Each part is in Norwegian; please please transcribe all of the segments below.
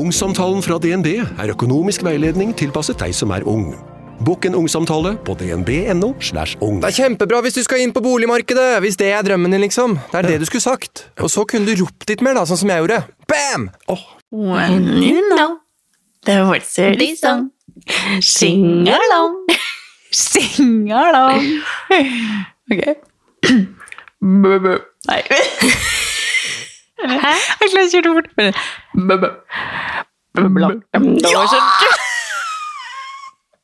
Ungsamtalen fra DNB er økonomisk veiledning tilpasset deg som er ung. Bokk en ungsamtale på dnb.no. slash ung. Det er kjempebra hvis du skal inn på boligmarkedet, hvis det er drømmen din, liksom. Det er det du skulle sagt. Og så kunne du ropt litt mer, da, sånn som jeg gjorde. Bam! When you know the words of this song, sing along, sing along. Ok. Bø-bø. Nei. Hæ? Jeg klarer ikke å gjøre det fort. Bø-bø. Bø-bø. Det var så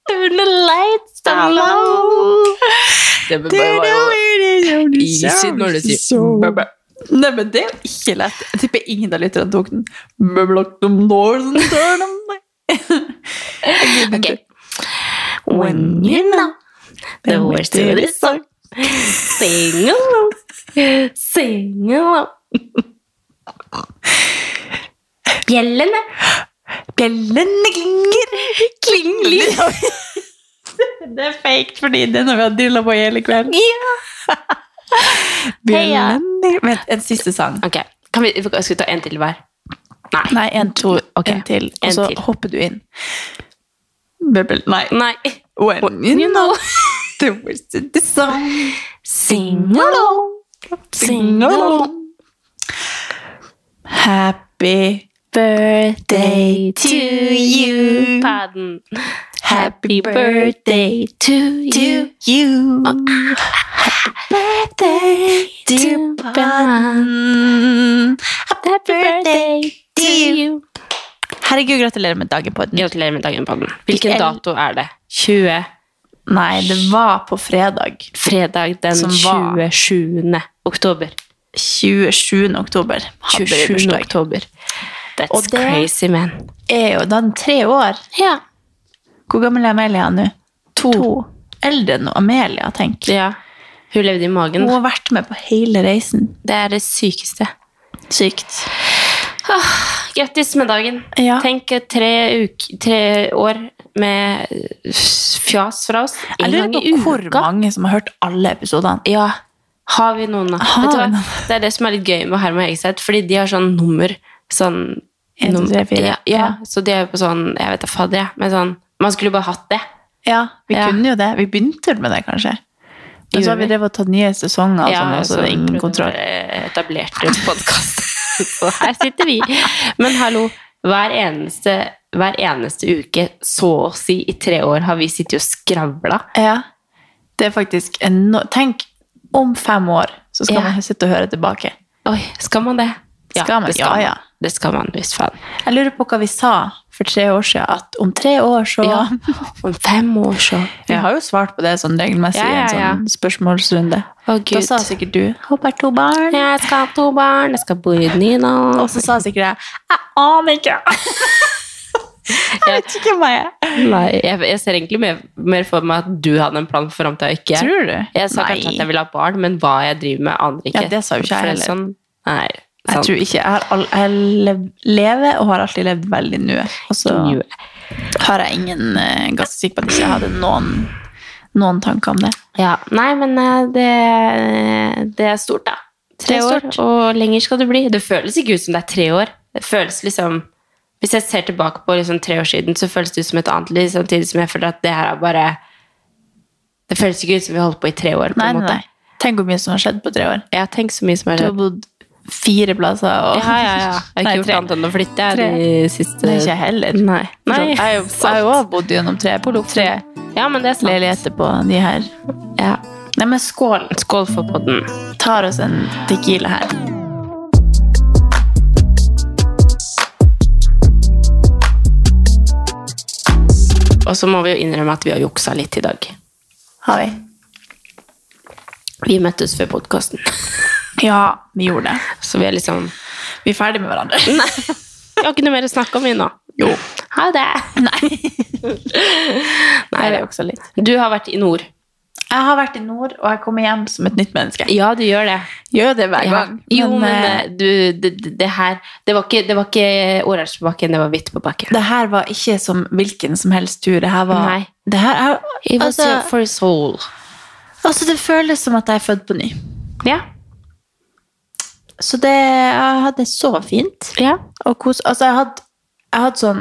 Turn the lights down low. Det var jo easy når du sier. Nei, men det er jo ikke lett. Jeg tipper ingen av lytterne tok den. Lock them doors and turn them. When you know the words to this song, sing along, sing along. Bjellene. Bjellene klinger, klinger. Det er fake, fordi det er noe vi har dilla på hele kvelden. Bjellene Vent, en siste sang. Ok, kan vi, skal vi ta en til hver? Nei. Nei, en, to, okay. en til. Og så hopper du inn. Bøbbel, nei. Nei. When you know the words of the song, Sing along, sing along. Happy birthday to you. Padden. Happy birthday to you. you. Happy birthday to Padden. Happy birthday to you. Herregud, gratulerer med dagen på den. Gratulerer med dagen, Padden. Hvilken dato er det? 20. Nei, det var på fredag. Fredag den 27. oktober. 27. oktober. Hadde vi 27. bursdag. oktober. That's Og det- crazy, man. Er jo da tre år. Ja. Hvor gammel er Amelia nå? To. Eldre enn Amelia, tenk. ja. Hun levde i magen. Hun har vært med på hele reisen. Det er det sykeste. Sykt. Grattis med dagen. Ja. Tenk eh, tre, uk tre år med fjas fra oss. Jeg En lurer på hvor mange som har hørt alle episodene. Ja. Har vi noen, da? Det er det som er litt gøy med Herman Hegseth, fordi de har sånn nummer sånn En, to, tre, fire. Ja, ja, så det er jo på sånn Jeg vet da fader, jeg. Men sånn Man skulle bare hatt det. Ja, vi Ja. kunne jo det. Vi begynte vel med det, kanskje. Men så har vi drevet og tatt nye sesonger, og sånn, og så er det ingen kontroll. Etablerte podkast. så her sitter vi. Men hallo, hver eneste, hver eneste uke, så å si i tre år, har vi sittet og skravla. Ja. Det er faktisk enormt Tenk, om fem år så skal Ja. man sitte og høre tilbake. Oi, skal man det? Skal man? det skal Ja, man. ja. Det skal man visst faen. Jeg lurer på hva vi sa for tre år siden, at om tre år så Ja. Om fem år, så Vi har jo svart på det sånn regelmessig i Ja, ja, en sånn spørsmålsrunde. Å, Da sa sikkert du 'håper to barn'. Jeg skal ha to barn, jeg skal bo i Nina. Og så sa sikkert jeg 'jeg aner ikke'. jeg vet ikke hvem jeg er. Nei, jeg, jeg ser egentlig mer, mer for meg at du hadde en plan for framtida, ikke jeg. Tror du? Jeg sa kanskje at jeg ville ha barn, men hva jeg driver med, aner ikke. Ja, det sa jo ikke jeg er heller. Sånn, nei, Jeg tror ikke. Jeg, har all, jeg lever og har alltid levd veldig nå. Og så har jeg ingen eh, ganske sikker på at jeg ikke hadde noen, noen tanker om det. Ja, nei, men eh, det, det er stort, da. Tre år, og lenger skal det bli. Det føles ikke ut som det er tre år. Det føles liksom Hvis jeg ser tilbake på liksom tre år siden, så føles det ut som et annet liv, samtidig som jeg føler at det her er bare Det føles ikke ut som vi har holdt på i tre år. på Nei, en måte. nei. Tenk hvor mye som har skjedd på tre år. Jeg tenk så mye som har Du har skjedd. bodd fire plasser. Og... Ja, ja, ja. Jeg har ikke gjort annet enn å flytte jeg, de siste Nei, ikke heller. Nei. Nei, jeg har jo også bodd gjennom tre, tre Ja, men det er sant. leiligheter på de her. Ja. Nei, men skål. Skål for podden. Tar oss en tequila her. Og så må vi jo innrømme at vi har juksa litt i dag. Har vi? Vi møttes før podkasten, Ja, vi gjorde det. så vi er liksom Vi er ferdig med hverandre. Nei. Vi har ikke noe mer å snakke om vi nå. Jo. Ha det. Nei. Nei, det er også litt. Du har vært i nord. Jeg har vært i nord, og jeg kommer hjem som et nytt menneske. Ja, du gjør det. Gjør det hver Ja. gang. Jo, men, eh, eh, du, det, det- det her Det var ikke, det var ikke oransje på bakken, det var hvitt på bakken. det her var ikke som hvilken som helst tur. Det her var Nei. Det her er, It was altså, for soul. altså, det føles som at jeg er født på ny. Ja. Så det Jeg hadde det så fint. ja. Og kos, altså, jeg hadde, jeg hadde sånn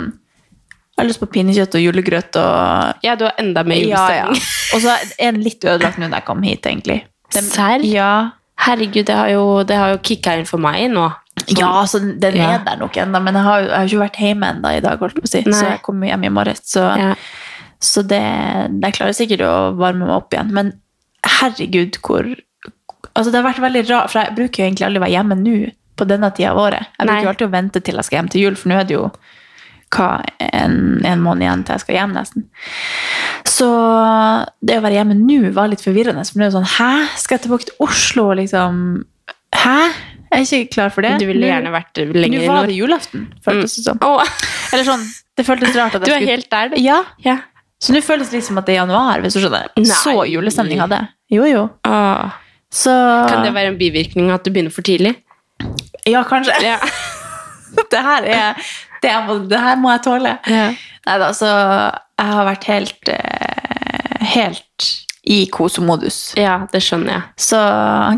Jeg har lyst på pinnekjøtt og julegrøt og Ja, du har enda mer Ja, ja. Og så er den litt ødelagt nå når jeg kom hit, egentlig. Den- Serr? Ja. Herregud, det har jo, det har jo kicka inn for meg nå. Ja, altså, den er der nok ennå, men jeg har, jeg har ikke vært hjemme ennå i dag, holdt på å si. Nei. Så jeg kommer hjem i morges. Så, så det, jeg klarer sikkert å varme meg opp igjen. Men herregud, hvor Altså, det har vært veldig rart, for jeg bruker jo egentlig aldri å være hjemme nå på denne tida av året. Jeg bruker jo alltid å vente til jeg skal hjem til jul, for nå er det jo hva, en, en måned igjen til jeg skal hjem, nesten. Så det å være hjemme nå var litt forvirrende. For nå er det sånn Hæ? Skal jeg tilbake til Oslo? Liksom Hæ? Jeg er ikke klar for det. Du ville gjerne vært lenger nå i var det julaften, føltes det som. Åh, Eller sånn, det føltes rart at jeg skulle du er helt der, du. Ja, Ja. så nå føles det litt som at det er januar, hvis du skjønner. Nei. Så julestemning hadde jeg. Jo, jo. Åh. Så Kan det være en bivirkning at du begynner for tidlig? Ja, kanskje. Ja. det her er det, er, det her må jeg tåle. Nei da, så jeg har vært helt eh, Helt i kosemodus. ja, det skjønner jeg. Så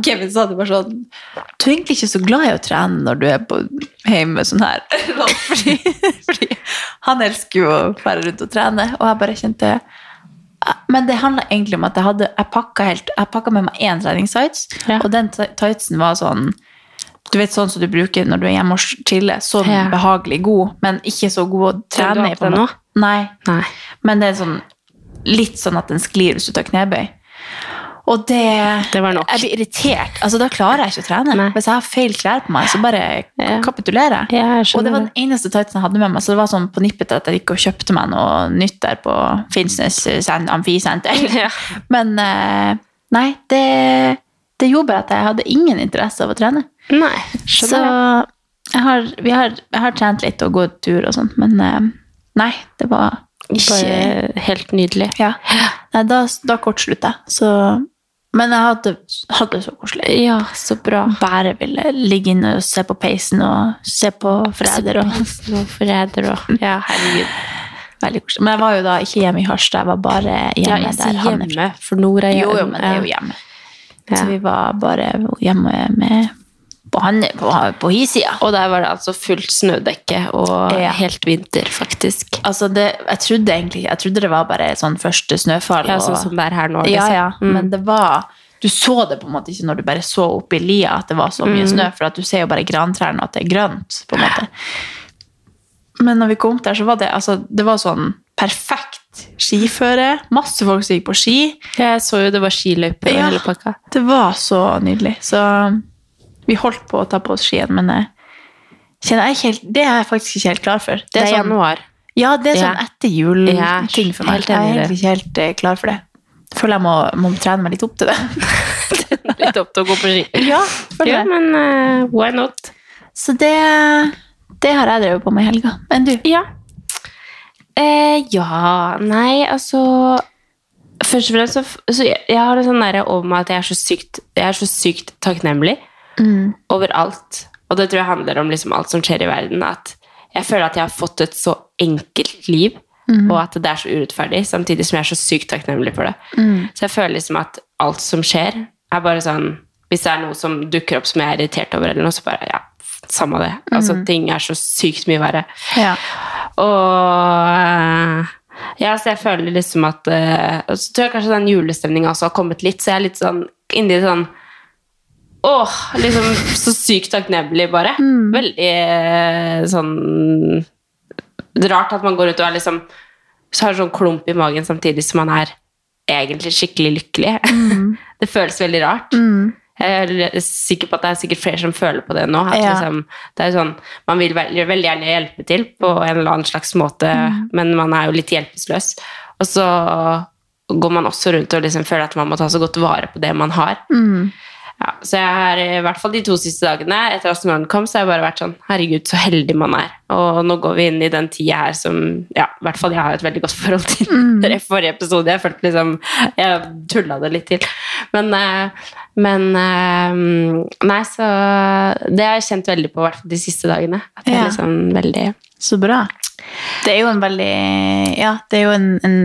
Kevin sa det bare sånn Du er egentlig ikke så glad i å trene når du er på hjemme sånn her. fordi, fordi han elsker jo å være rundt og trene, og jeg bare kjente Men det handla egentlig om at jeg hadde Jeg pakka, helt, jeg pakka med meg én treningstights, Ja. og den ti- tightsen var sånn du vet sånn som du bruker når du er hjemme og chiller. Så Ja. behagelig god, men ikke så god å trene i. på en. Nei, Nei. men det er sånn litt sånn at den sklir hvis du tar knebøy. Og det Det. Jeg blir irritert. Altså, da klarer jeg ikke å trene. Nei. Hvis jeg har feil klær på meg, så bare Ja. kapitulerer jeg. Ja, og det var den eneste tightsen jeg hadde med meg, så det var sånn på nippet at jeg gikk og kjøpte meg noe nytt der på Finnsnes eh, sen- amfisenter. Ja. Men eh, nei, det, det gjorde bare at jeg hadde ingen interesse av å trene. Nei, Så jeg. har, vi har, jeg har trent litt og gått tur og sånt, men eh, nei, det var ikke helt nydelig. Ja. Nei, da, da kortslutta jeg. Så Men jeg hadde, hadde det så koselig. Ja, så bra. Bare ville ligge inne og se på peisen og se på Forræder. og og forræder og Ja, herregud. Veldig koselig. Men jeg var jo da ikke hjemme i Harstad, jeg var bare Ja, hjemme jeg der der han er fra. hjemme, for Nora er Jo, jo, men det er jo hjemme. Ja. Så vi var bare hjemme med på, han, på, på hisida. Og der var det altså fullt snødekke og Ja. helt vinter, faktisk. Altså det, jeg trodde egentlig Jeg trodde det var bare sånn første snøfall. Ja, sånn som det er her nå. Liksom. ja, Mm. men det var Du så det på en måte ikke når du bare så opp i lia at det var så mye Mm. snø, for at du ser jo bare grantrærne og at det er grønt. på en måte. Men når vi kom der, så var det, altså, det var sånn perfekt skiføre. Masse folk som gikk på ski. Jeg så jo det var skiløyper og Ja. hele pakka. Det var så nydelig. Så vi holdt på å ta på oss skien, men jeg kjenner jeg er ikke helt, det er jeg faktisk ikke helt klar for. Det er sånn, januar. Ja, det er sånn etter jul-ting for meg. Jeg er egentlig ikke helt eh, klar for det. Jeg føler jeg må, må trene meg litt opp til det. Litt opp til å gå på ski. Ja, føler Ja, men uh, why not? Så det, det har jeg drevet på med i helga. Enn du? Ja. Eh, ja Nei, altså Først og fremst så, så jeg, jeg har det sånn der over meg at jeg er så sykt, jeg er så sykt takknemlig over alt. Og det tror jeg handler om liksom alt som skjer i verden. At jeg føler at jeg har fått et så enkelt liv, og at det er så urettferdig, samtidig som jeg er så sykt takknemlig for det. Så jeg føler liksom at alt som skjer, er bare sånn Hvis det er noe som dukker opp som jeg er irritert over, eller noe, så bare ja, samme det. Altså, ting er så sykt mye verre. Ja. Og ja, så jeg føler liksom at uh, så tror jeg kanskje den julestemninga også har kommet litt, så jeg er litt sånn inni sånn Åh, liksom så sykt takknemlig, bare. Veldig eh, sånn Rart at man går ut og er liksom Så har sånn klump i magen samtidig som man er egentlig skikkelig lykkelig. det føles veldig rart. Jeg er sikker på at det er sikkert flere som føler på det nå. At Ja. liksom, det er sånn, man vil veldig, veldig gjerne hjelpe til på en eller annen slags måte, men man er jo litt hjelpeløs. Og så går man også rundt og liksom føler at man må ta så godt vare på det man har. Ja, så jeg har i hvert fall de to siste dagene etter at snøen kom, så har jeg bare vært sånn Herregud, så heldig man er. Og nå går vi inn i den tida her som ja, i hvert fall jeg har et veldig godt forhold til. Mm. Forrige episode jeg følte liksom Jeg tulla det litt til. Men, eh, men eh, Nei, så Det har jeg kjent veldig på, i hvert fall de siste dagene. At det Ja. er liksom veldig Så bra. Det er jo en veldig Ja, det er jo en, en,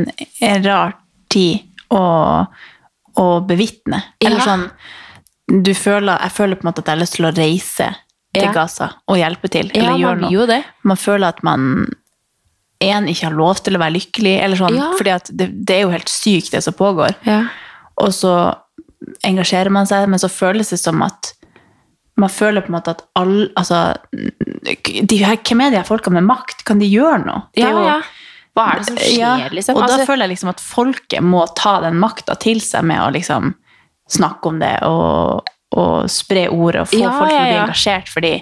en rar tid å, å bevitne. Eller Ja. sånn du føler, Jeg føler på en måte at jeg har lyst til å reise til Ja. Gaza og hjelpe til. Ja, Eller man gjøre noe. jo det. Man føler at man en, ikke har lov til å være lykkelig, eller sånn, Ja. fordi det, det er jo helt sykt, det som pågår. Ja. Og så engasjerer man seg, men så føles det som at man føler på en måte at alle altså, de her, Hvem er de her folka med makt? Kan de gjøre noe? Det er Ja, jo- ja. Hva er det som skjer, Ja, liksom? Og da Altså- føler jeg liksom at folket må ta den makta til seg med å liksom snakke om det og, og spre ordet og få Ja, folk til å bli ja, ja. engasjert, fordi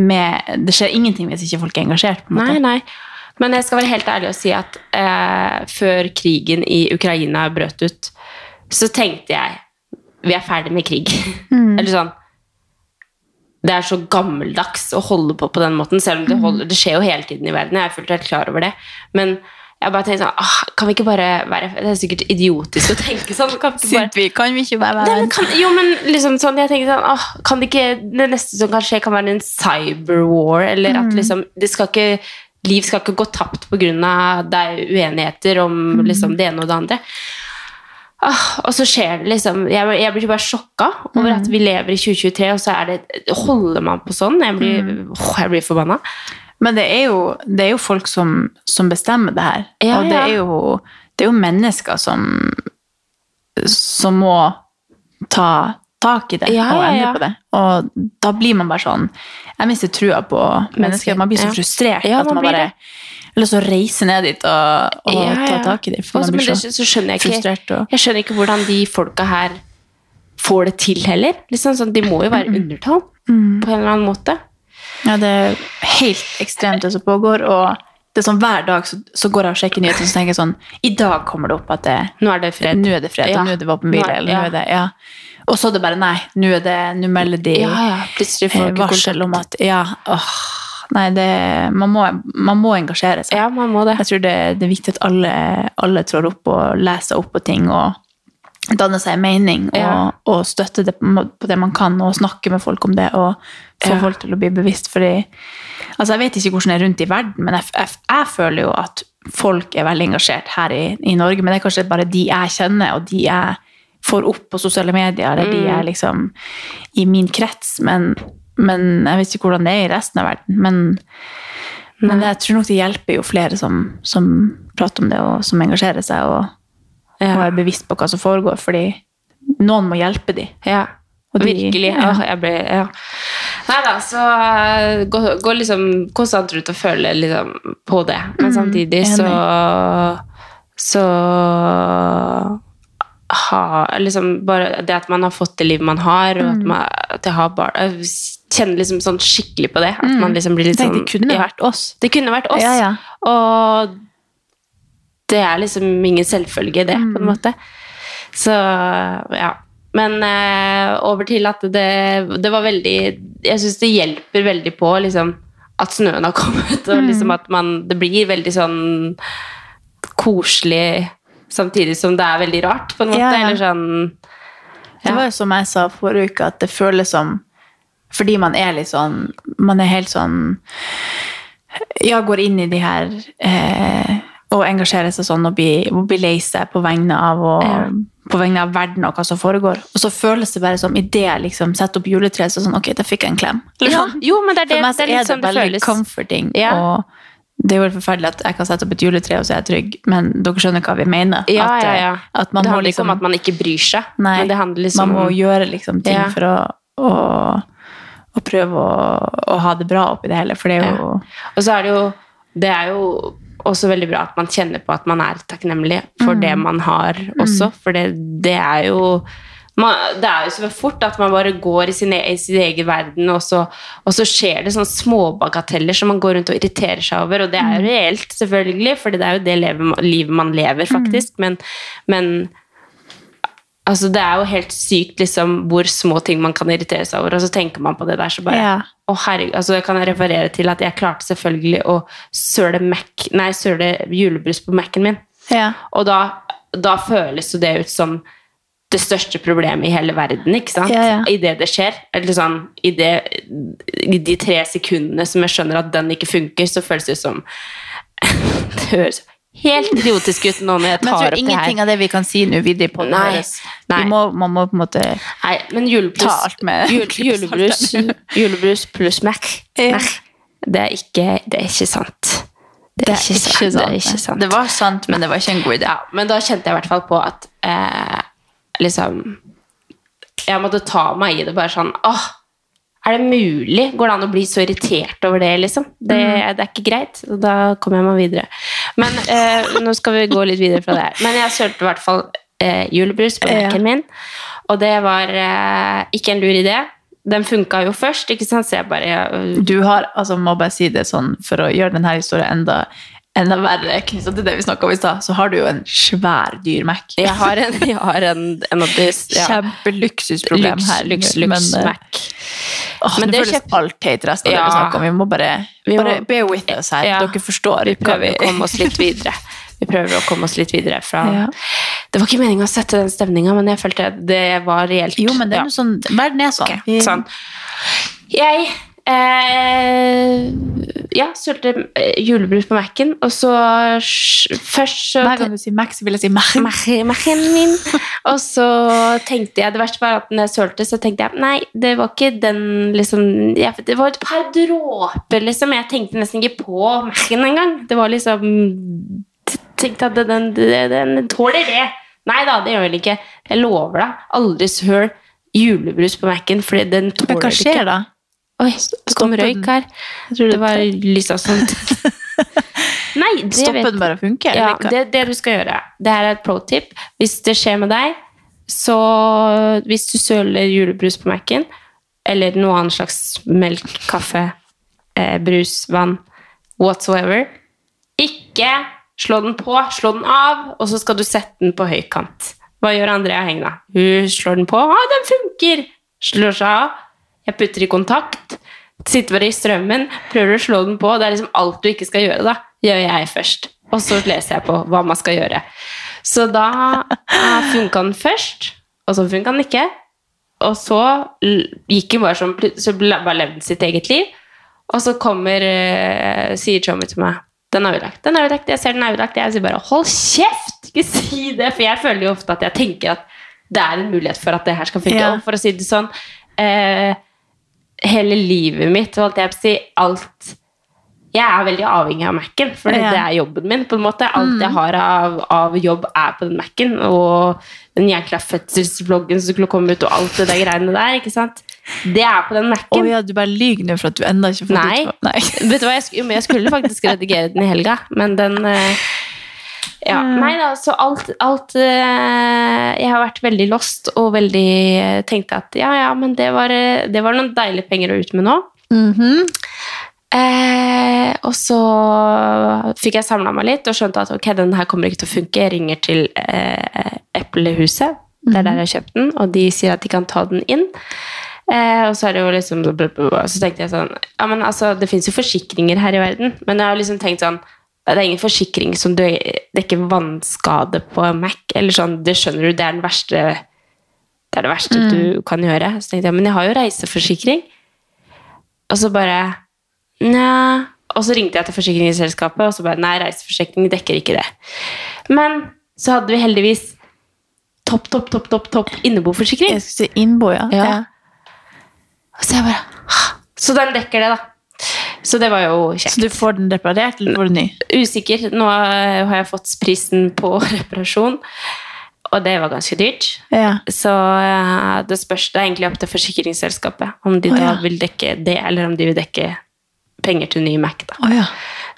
med, det skjer ingenting hvis ikke folk er engasjert. på en måte. Nei, nei. Men jeg skal være helt ærlig og si at eh, før krigen i Ukraina brøt ut, så tenkte jeg vi er ferdig med krig. Eller sånn Det er så gammeldags å holde på på den måten, selv om det, holder, det skjer jo hele tiden i verden. Jeg er fullt helt klar over det. Men jeg bare tenkte sånn ah, Kan vi ikke bare være Det er sikkert idiotisk å tenke sånn. Kan vi bare vi kan vi ikke være venner? jo, men liksom sånn, jeg tenker sånn ah, Kan det ikke Det neste som kan skje, kan være en cyberwar, eller at liksom det skal ikke Liv skal ikke gå tapt er uenigheter om liksom det ene og det andre. Ah, og så skjer det liksom Jeg, jeg blir bare sjokka over at vi lever i 2023, og så det Holder man på sånn? Jeg blir, åh, jeg blir forbanna. Men det er jo, det er jo folk som, som bestemmer det her. Ja, og det ja. er, jo, det er jo mennesker som, som må ta tak i det Ja, og endre ja. på det. Og da blir man bare sånn Jeg mister trua på mennesker. Man blir så Ja. frustrert Ja, at man man bare eller så reise ned dit og, og Ja, ta tak i det. For Også, man blir det, så, så skjønner jeg ikke frustrert. Og, Jeg skjønner ikke hvordan de folka her får det til heller. Liksom, sånn, de må jo være undertall på en eller annen måte. Ja, det er helt ekstremt, det som pågår. Og det er sånn hver dag så, så går jeg og sjekker nyhetene og så tenker jeg sånn I dag kommer det opp at det Nå er det fred. Nå er det fred, Ja. nå er det våpenhvile. Nå ja. er det, ja. Og så er det bare nei, nå er det, nå melder de Ja, eh, varsel om at Ja, åh, nei, det man må, man må engasjere seg. Ja, man må det. Jeg tror det, det er viktig at alle, alle trår opp og leser opp på ting og danner seg en mening og, og støtter det på på det man kan, og snakker med folk om det og Ja. folk til å bli bevisst. Fordi altså Jeg vet ikke hvordan det er rundt i verden, men jeg, jeg, jeg føler jo at folk er veldig engasjert her i, i Norge. Men det er kanskje bare de jeg kjenner, og de jeg får opp på sosiale medier, eller de er liksom i min krets. Men, men jeg vet ikke hvordan det er i resten av verden. Men, men jeg tror nok det hjelper jo flere som, som prater om det, og som engasjerer seg og, Ja. og er bevisst på hva som foregår. Fordi noen må hjelpe dem. Ja, de- virkelig. ja. ja. jeg ble, ja. Nei da, så uh, gå, gå liksom konstant rundt og føle liksom på det. Men samtidig så Så ha liksom bare Det at man har fått det livet man har, og at, man, at jeg har barn Jeg kjenner liksom sånn skikkelig på det. At man liksom blir litt sånn det kunne ja. vært oss. Det kunne vært oss. Ja, ja. Og det er liksom ingen selvfølge, det, på en måte. Så ja. Men eh, over til at det, det var veldig Jeg syns det hjelper veldig på liksom, at snøen har kommet, og liksom at man Det blir veldig sånn koselig samtidig som det er veldig rart, på en måte. Ja, ja. Eller sånn Det var jo som jeg sa forrige uke, at det føles som Fordi man er litt sånn Man er helt sånn Ja, går inn i de her eh, Og engasjerer seg sånn og blir, og blir lei seg på vegne av og, Ja. På vegne av verden og hva som foregår. Og så føles det bare som idet jeg liksom setter opp juletreet, så sånn Ok, da fikk jeg en klem. Ja, sånn. jo, men det er det, For meg det er litt sånn det veldig føles. comforting. Ja. Og det er jo forferdelig at jeg kan sette opp et juletre og så er jeg trygg, men dere skjønner hva vi mener. Ja, at, ja, eh, ja. At man det handler liksom ikke om at man ikke bryr seg, Nei, men det handler liksom man må gjøre liksom ting Ja. for å, å, å prøve å, å ha det bra oppi det hele, for det er jo Og så er det jo Det er jo også veldig bra at man kjenner på at man er takknemlig for det Mm. man har også, for det, det er jo man, det er jo så fort at man bare går i sin, e- i sin egen verden, og så, og så skjer det sånne småbagateller som man går rundt og irriterer seg over, og det Mm. er jo reelt, selvfølgelig, for det er jo det livet, livet man lever, Mm. faktisk, men, men Altså, det er jo helt sykt liksom, hvor små ting man kan irritere seg over, og så tenker man på det der, så bare Ja. Å, herregud. Altså, jeg kan referere til at jeg klarte selvfølgelig å søle Mac Nei, søle julebrus på Mac-en min. Ja. Og da, da føles jo det ut som det største problemet i hele verden, ikke sant? Ja, ja. I det det skjer. Eller sånn, i, det, I de tre sekundene som jeg skjønner at den ikke funker, så føles det ut som Det høres helt idiotisk ut nå når jeg Men jeg tar tror opp det her. ingenting av det vi kan si nå videre på Nei, høres. nei. Vi må, man må på en måte Nei, men julebrus, Ta alt med jul, julebrus, julebrus pluss Mac, Ja. Mac det, er ikke, det er ikke sant. Det er, ikke, sant. Det er ikke sant. Det var sant, men det var ikke en god idé. Ja, men da kjente jeg i hvert fall på at eh, liksom Jeg måtte ta meg i det bare sånn Åh, er det mulig? Går det an å bli så irritert over det, liksom? Det, det er ikke greit. Og da kommer jeg meg videre. Men eh, nå skal vi gå litt videre fra det her. Men jeg sølte i hvert fall eh, julebrus på. Mac-en min, og det var eh, ikke en lur idé. Den funka jo først, ikke sant? så jeg bare øh, Du har, altså må bare si det sånn, for å gjøre denne historien enda, enda verre knyttet til det vi snakka om i stad, så har du jo en svær dyr Mac. Jeg har en, jeg har en, en av de ja, Kjempeluksusproblem her. lux, lux, men, eh, Mac. Åh, Men det det føles kjøp- alt teit resten av det vi snakker om. Vi må bare, Vi må- bare bear with us her. Ja. Dere forstår. Vi prøver å komme oss litt videre. Vi prøver å komme oss litt videre fra Ja. Det var ikke meningen å sette den stemninga, men jeg følte det var reelt. Jo, men det er Ja. noe sånn, verden er sånn. Okay. Sånn. Jeg eh, ja, sølte eh, julebrus på Mac-en, og så Først så Hver gang du sier Mac, så vil jeg si Mac. Mac- Mac-en min. Og så tenkte jeg Det verste var at når jeg sølte, så tenkte jeg nei, det var ikke den liksom jeg, Det var et par dråper, liksom. Jeg tenkte nesten ikke på Mac-en engang. Det var liksom Tenkte at den, den, den tåler det. Nei da, det gjør den ikke. Jeg lover deg. Aldri søl julebrus på Mac-en, for den Men tåler hva skjer da? Oi, det kom røyk her. Det var lysa sånn. Nei, det Stopper vet bare å funke? ja, det, det du skal gjøre. Det her er et pro tip. Hvis det skjer med deg, så hvis du søler julebrus på Mac-en, eller noe annet slags melk, kaffe, eh, brus, vann, whatsoever, ikke slå den på, slå den av, og så skal du sette den på høykant. Hva gjør Andrea Hegna? Hun slår den på. Å, den funker! Slår seg av. Jeg putter i kontakt. Sitter bare i strømmen, prøver å slå den på. Det er liksom alt du ikke skal gjøre, da. Gjør jeg først. Og så leser jeg på hva man skal gjøre. Så da funka den først, og så funka den ikke. Og så gikk den bare sånn, så bare levde den sitt eget liv. Og så kommer, eh, sier Tommy til meg Den er ødelagt. Den er ødelagt. Jeg ser den er ødelagt. Jeg sier bare hold kjeft! Ikke si det! For jeg føler jo ofte at jeg tenker at det er en mulighet for at det her skal funke. Ja. For å si det sånn eh, Hele livet mitt, holdt jeg på å si, alt Jeg er veldig avhengig av Mac-en, for Ja. det er jobben min. på en måte. Alt jeg har av, av jobb, er på den Mac-en. Og den jækla fødselsvloggen som skulle komme ut, og alt det der greiene der. ikke sant? Det er på den Mac-en. ja, du bare lyver nå for at du enda ikke har fått Nei. ut Nei. Vet du hva, jeg, sk jeg skulle faktisk redigere den i helga, men den eh, Ja, nei da, så alt, alt eh, Jeg har vært veldig lost og veldig eh, tenkte at ja, ja, men det var, eh, det var noen deilige penger å ut med nå. Mhm. Eh, og så fikk jeg samla meg litt og skjønte at ok, den her kommer ikke til å funke. Jeg ringer til eh, Eplehuset, det er der jeg har kjøpt den, og de sier at de kan ta den inn. Eh, og så er det jo liksom Så tenkte jeg sånn Ja, men altså, det fins jo forsikringer her i verden, men jeg har liksom tenkt sånn det er ingen forsikring som du dekker vannskade på Mac. eller sånn, Det skjønner du, det er den verste det er det verste du kan gjøre. Så tenkte jeg, men jeg har jo reiseforsikring. Og så bare Nja Og så ringte jeg til forsikringsselskapet, og så bare Nei, reiseforsikring dekker ikke det. Men så hadde vi heldigvis topp, topp, topp, topp, topp inneboforsikring. Jeg skulle si innbo, ja. Ja. ja. Så jeg bare Så den dekker det, da. Så det var jo kjekt. Så du får den reparert, eller får du ny? Usikker. Nå har jeg fått prisen på reparasjon, og det var ganske dyrt. Ja. Så eh, det spørs det er egentlig opp til forsikringsselskapet om de Å, da ja. vil dekke det, eller om de vil dekke penger til ny Mac. da. Oh, ja.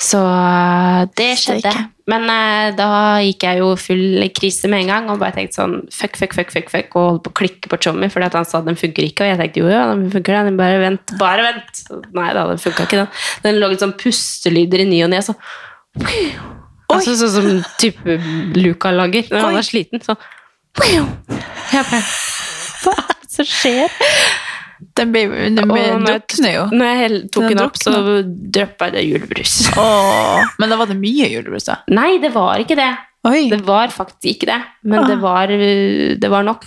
Så eh, det skjedde. Steike. Men eh, da gikk jeg jo full krise med en gang og bare tenkte sånn fuck, fuck, fuck, fuck, fuck og holdt på å klikke på Tommy fordi at han sa den funker ikke. Og jeg tenkte jo, ja, den funker den, bare vent, bare vent. Nei da, den funka ikke, den. Den lå litt sånn pustelyder i ny og ne. Så. Altså, sånn som type Luca lager når han er sliten. Sånn. Jeg bare, Hva er det som skjer? Den ble, den ble Og når drukner jo. Når jeg tok Den den opp, så dryppa det julebrus. Åh, men da var det mye julebrus, da. Nei, det var ikke det. Oi. Det var faktisk ikke det, men Ah. det var, uh, det var nok.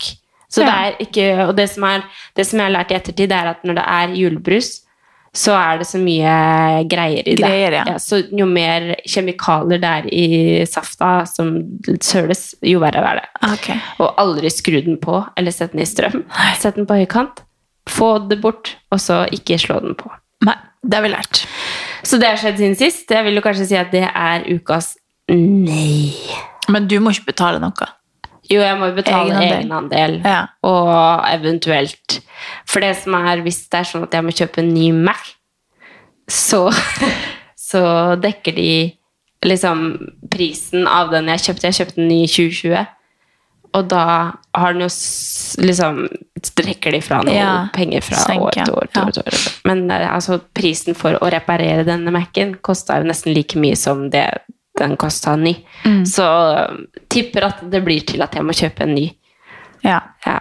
Så Ja. det er ikke, og det som, er, det som jeg har lært i ettertid, er at når det er julebrus, så er det så mye greier i det. Ja. ja. så jo mer kjemikalier det er i safta som søles, jo verre er det. Okay. Og aldri skru den på, eller sett den i strøm. Sett den på høykant, få det bort, og så ikke slå den på. Nei, det har vi lært. Så det har skjedd siden sist. Jeg vil jo kanskje si at det er ukas nei. Men du må ikke betale noe. Jo, jeg må jo betale Egenandel. egenandel. Ja. Og eventuelt For det som er, hvis det er sånn at jeg må kjøpe en ny Mac, så, så dekker de liksom prisen av den jeg kjøpte. Jeg kjøpte den i 2020. Og da har den jo liksom Strekker de fra noe Ja, penger fra år til år. til år, til år. Men eh, altså, prisen for å reparere denne Mac-en kosta jo nesten like mye som det den kosta ny. Mm. Så tipper at det blir til at jeg må kjøpe en ny. Ja. Ja.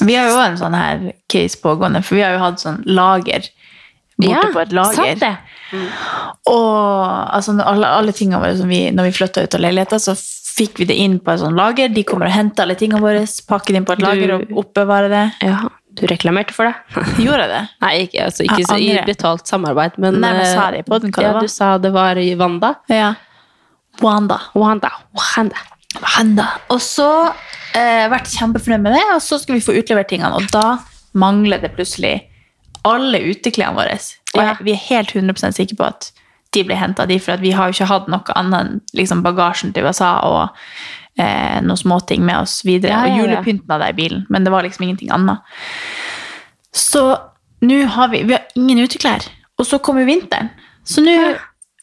Vi har jo en sånn her case pågående, for vi har jo hatt sånn lager borte Ja, på et lager. sant det. Og altså, alle, alle tingene våre som vi, når vi flytta ut av leiligheta, så fikk vi det inn på et sånt lager. De kommer og henter alle tingene våre, pakker det inn på et Du- lager og oppbevarer det. Ja, du reklamerte for det. Gjorde jeg det? Nei, ikke, altså, ikke så i betalt samarbeid, men Nei, men sa eh, det i podden hva det ja, var? Du sa det var i Wanda. Ja. Wanda. Wanda. Wanda. Wanda. Og så eh, vært kjempefornøyd med det, og så skal vi få utlevert tingene. Og da mangler det plutselig alle uteklærne våre. Og jeg, vi er helt 100 sikre på at de ble henta de, for vi har jo ikke hatt noe annet enn liksom, bagasjen til USA og eh, noen småting med oss videre. Ja, ja, ja. Og julepynten hadde jeg i bilen, men det var liksom ingenting annet. Så nå har vi, vi har ingen uteklær. Og så kommer vinteren. Så nå,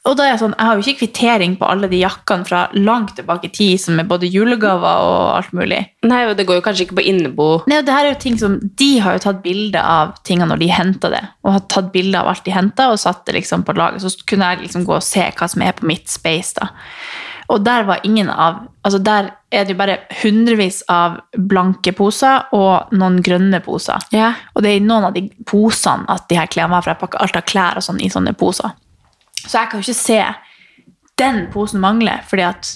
og da er jeg sånn, jeg har jo ikke kvittering på alle de jakkene fra langt tilbake i tid, som er både julegaver og alt mulig. Nei, og det går jo kanskje ikke på innebo. Nei, og det her er jo ting som, De har jo tatt bilde av tingene når de henta det, og har tatt bilde av alt de henta, og satt det liksom på laget. Så kunne jeg liksom gå og se hva som er på mitt space. da. Og der var ingen av altså Der er det jo bare hundrevis av blanke poser og noen grønne poser. Yeah. Og det er i noen av de posene at de her klærne var, for jeg pakker alt av klær og sånn i sånne poser. Så jeg kan jo ikke se den posen mangle, fordi at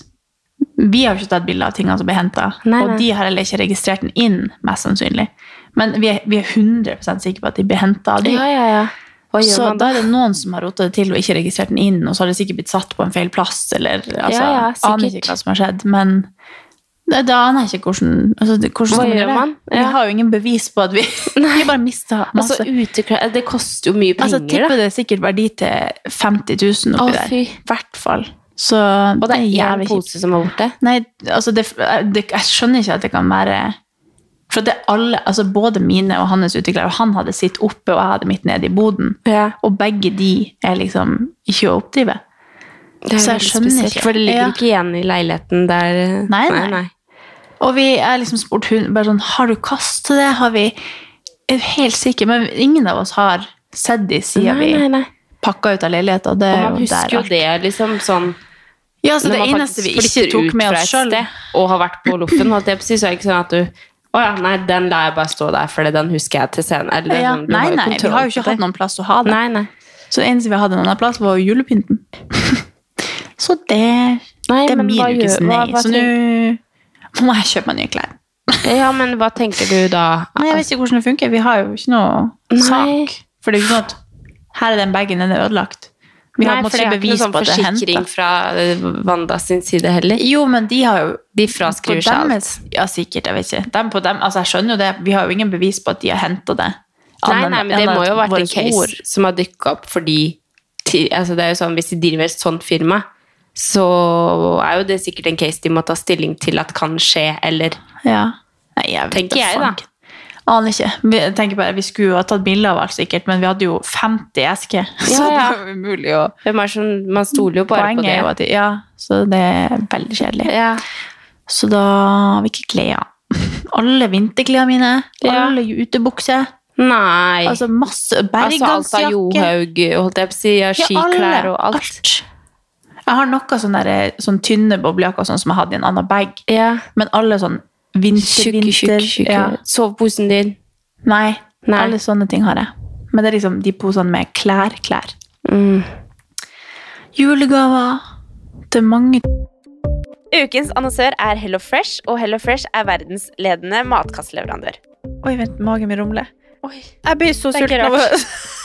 vi har ikke tatt bilde av tingene som ble henta. Og de har heller ikke registrert den inn, mest sannsynlig. Men vi er, vi er 100% sikre på at de ble henta av de. Ja, ja, ja. Så man da er det noen som har rota det til og ikke registrert den inn, og så har det sikkert blitt satt på en feil plass, eller altså, Ja, ja, aner ikke hva som har skjedd. Men da aner jeg ikke hvordan, altså, hvordan Hva man gjør man? Vi har jo ingen bevis på at vi, vi bare mista masse. Altså, uteklær Det koster jo mye penger, Altså, tipper da. det er sikkert verdi til 50 000 oppi Å, der. I hvert fall. Så Og det er jævlig kjipt. pose som er borte. Nei, altså det, det, jeg skjønner ikke at det kan være For det alle, altså både mine og hans uteklær, og han hadde sitt oppe, og jeg hadde mitt nede i boden. Ja. Og begge de er liksom ikke å oppdrive. Det er Så jeg skjønner spesielt, ikke. For det ligger Ja. ikke igjen i leiligheten der Nei, nei. Og vi er liksom spurt hun bare sånn Har du kast til det? Har vi er helt sikre, men ingen av oss har sett de siden Nei, nei, nei. vi pakka ut av leiligheten. Og det Og er man jo husker der jo det liksom sånn Ja, så Når det eneste vi ikke tok med oss sjøl Og har vært på loffen, holdt jeg på å si, så er det ikke sånn at du Å ja, nei, den lar jeg bare stå der, for den husker jeg til scenen. Eller, ja, Nei, nei, vi har jo ikke hatt noen plass å ha det. Nei, nei. Så det eneste vi hadde en annen plass, var julepynten. så det, Nei, det er min ukes nei. hva Så nå må jeg kjøpe meg nye klær. Ja, men hva tenker du da? Nei, Jeg vet ikke hvordan det funker. Vi har jo ikke noe Nei. sak. For det er jo ikke sånn at her er den bagen, den er ødelagt. Vi har Nei, for det er ikke noen noe sånn på at det er forsikring fra eh, Wanda sin side heller. Jo, men de har jo De fraskriver seg alt. Ja, sikkert. Jeg vet ikke. Dem på dem, altså jeg skjønner jo det. Vi har jo ingen bevis på at de har henta det. Nei, nei, men det må jo ha vært en case som har dukka opp fordi ti- altså det er jo sånn, Hvis de driver et sånt firma, så er jo det sikkert en case de må ta stilling til at kan skje, eller Ja. Nei, jeg vet Tenker jeg, da. Aner ikke. Vi, tenker bare, vi skulle jo ha tatt bilde av alt, sikkert, men vi hadde jo 50 esker. Ja, så det var umulig å som, Man stoler jo bare Poenget på det. at Ja, så det er veldig kjedelig. Ja. Så da har vi ikke klær? Alle vinterklærne mine. Ja. Alle utebukser. Nei. Altså masse Altså, alt av. Johaug, holdt jeg på å si, ja, skiklær og alt. Jeg har noen sånne, der, sånn tynne boblejakker sånn som jeg hadde i en annen bag. Ja. Men alle sånn vinter, Tjukke, vinter. tjukke, tjukke. Ja. Soveposen din. Nei, Nei. alle sånne ting har jeg. Men det er liksom de posene med klær, klær. Mm. Julegaver til mange. Ukens annonsør er Hello Fresh, og Hello Fresh er verdensledende matkastleverandør. Oi, vent, magen min rumler. Oi. Jeg blir så sulten av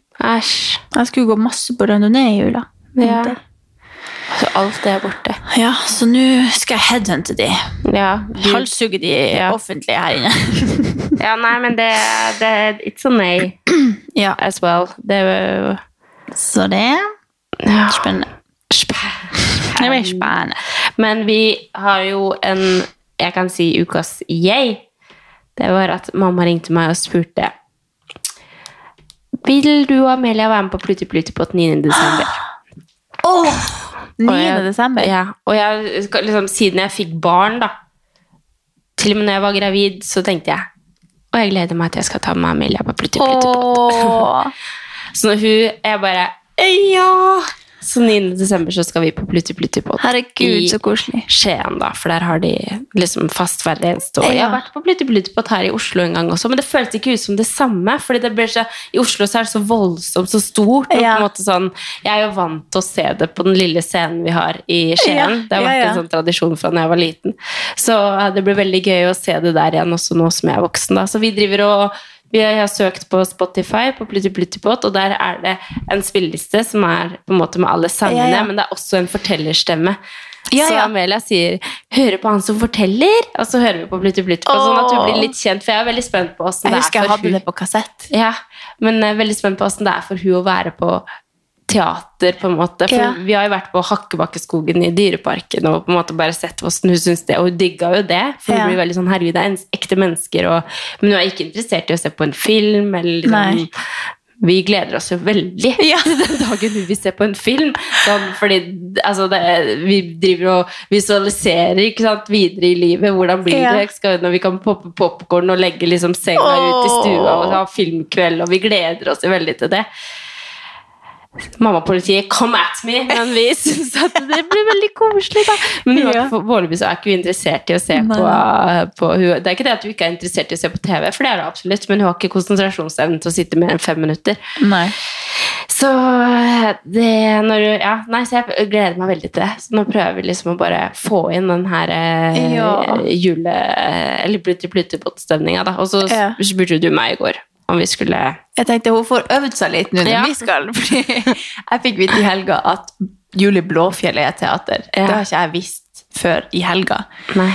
Æsj. Jeg skulle gå masse på randonee i jula. Ja. Så alt det er borte. Ja, så nå skal jeg headhunte de. Ja, Halshugge de Ja. offentlige her inne. ja nei, men det, det It's a nay ja. as well. Det jo Så det ja. spennende. Det blir spennende. Men vi har jo en Jeg kan si ukas yay. Det var at mamma ringte meg og spurte Vil du og Amelia være med på Plutti Plutti på 9. desember? Åh! 9. Og jeg- desember. Ja, og jeg, liksom, siden jeg fikk barn, da Til og med når jeg var gravid, så tenkte jeg Og jeg gleder meg til jeg skal ta med Amelia på Plutti Plutti. Oh. Så når hun Jeg bare Ja! Så 9. desember så skal vi på Plutti Plutti Pod Herregud, så koselig. i Skien, da, for der har de liksom fast hver eneste år. Jeg har vært på Plutti Plutti Pod her i Oslo en gang også, men det føltes ikke ut som det samme. fordi det ble så, I Oslo så er det så voldsomt, så stort. Og på en måte sånn, jeg er jo vant til å se det på den lille scenen vi har i Skien. Det har vært en sånn tradisjon fra da jeg var liten. Så eh, det blir veldig gøy å se det der igjen også nå som jeg er voksen. Da. Så vi driver og vi har søkt på Spotify, på Plutti Pluttipott, og der er det en spilleliste som er på en måte med alle sangene, Ja, ja. men det er også en fortellerstemme. Ja, Så. Amelia sier 'hører på han som forteller', og så hører vi på Plutti Pluttipott. Sånn at hun blir litt kjent, for jeg er veldig spent på åssen det er for hun. jeg husker jeg hadde hun. det på kassett. Ja, men jeg er veldig spent på åssen det er for hun å være på teater, på en måte. For Ja. vi har jo vært på Hakkebakkeskogen i Dyreparken og på en måte bare sett hvordan hun syns det, og hun digga jo det. For Ja. hun blir veldig sånn herregud, det er ekte mennesker, og, men hun er ikke interessert i å se på en film, eller Nei. liksom vi gleder oss jo veldig til den dagen hun vil se på en film. Sånn, fordi altså, det, vi driver og visualiserer sant, videre i livet. Hvordan blir Ja. det? Skal, når vi kan poppe popkorn og legge liksom senga ut i stua og ha filmkveld, og vi gleder oss jo veldig til det. Mammapolitiet, come at me! Men vi syns at det blir veldig koselig, da. Men Ja. foreløpig så er ikke hun interessert i å se Nei. på, på Det er ikke det at hun ikke er interessert i å se på TV, for det er hun absolutt, men hun har ikke konsentrasjonsevnen til å sitte mer enn fem minutter. Nei. Så det når, ja, nei, så jeg gleder meg veldig til det. Så nå prøver vi liksom å bare få inn den her eh, Ja. jule... Eller plutti-plutti-pott-stemninga, da. Og så spurte du meg i går om vi skulle Jeg tenkte hun får øvd seg litt nå når Ja. vi skal. Fordi jeg fikk vite i helga at Julie Blåfjell er teater. Ja. Det har ikke jeg visst før i helga. Nei.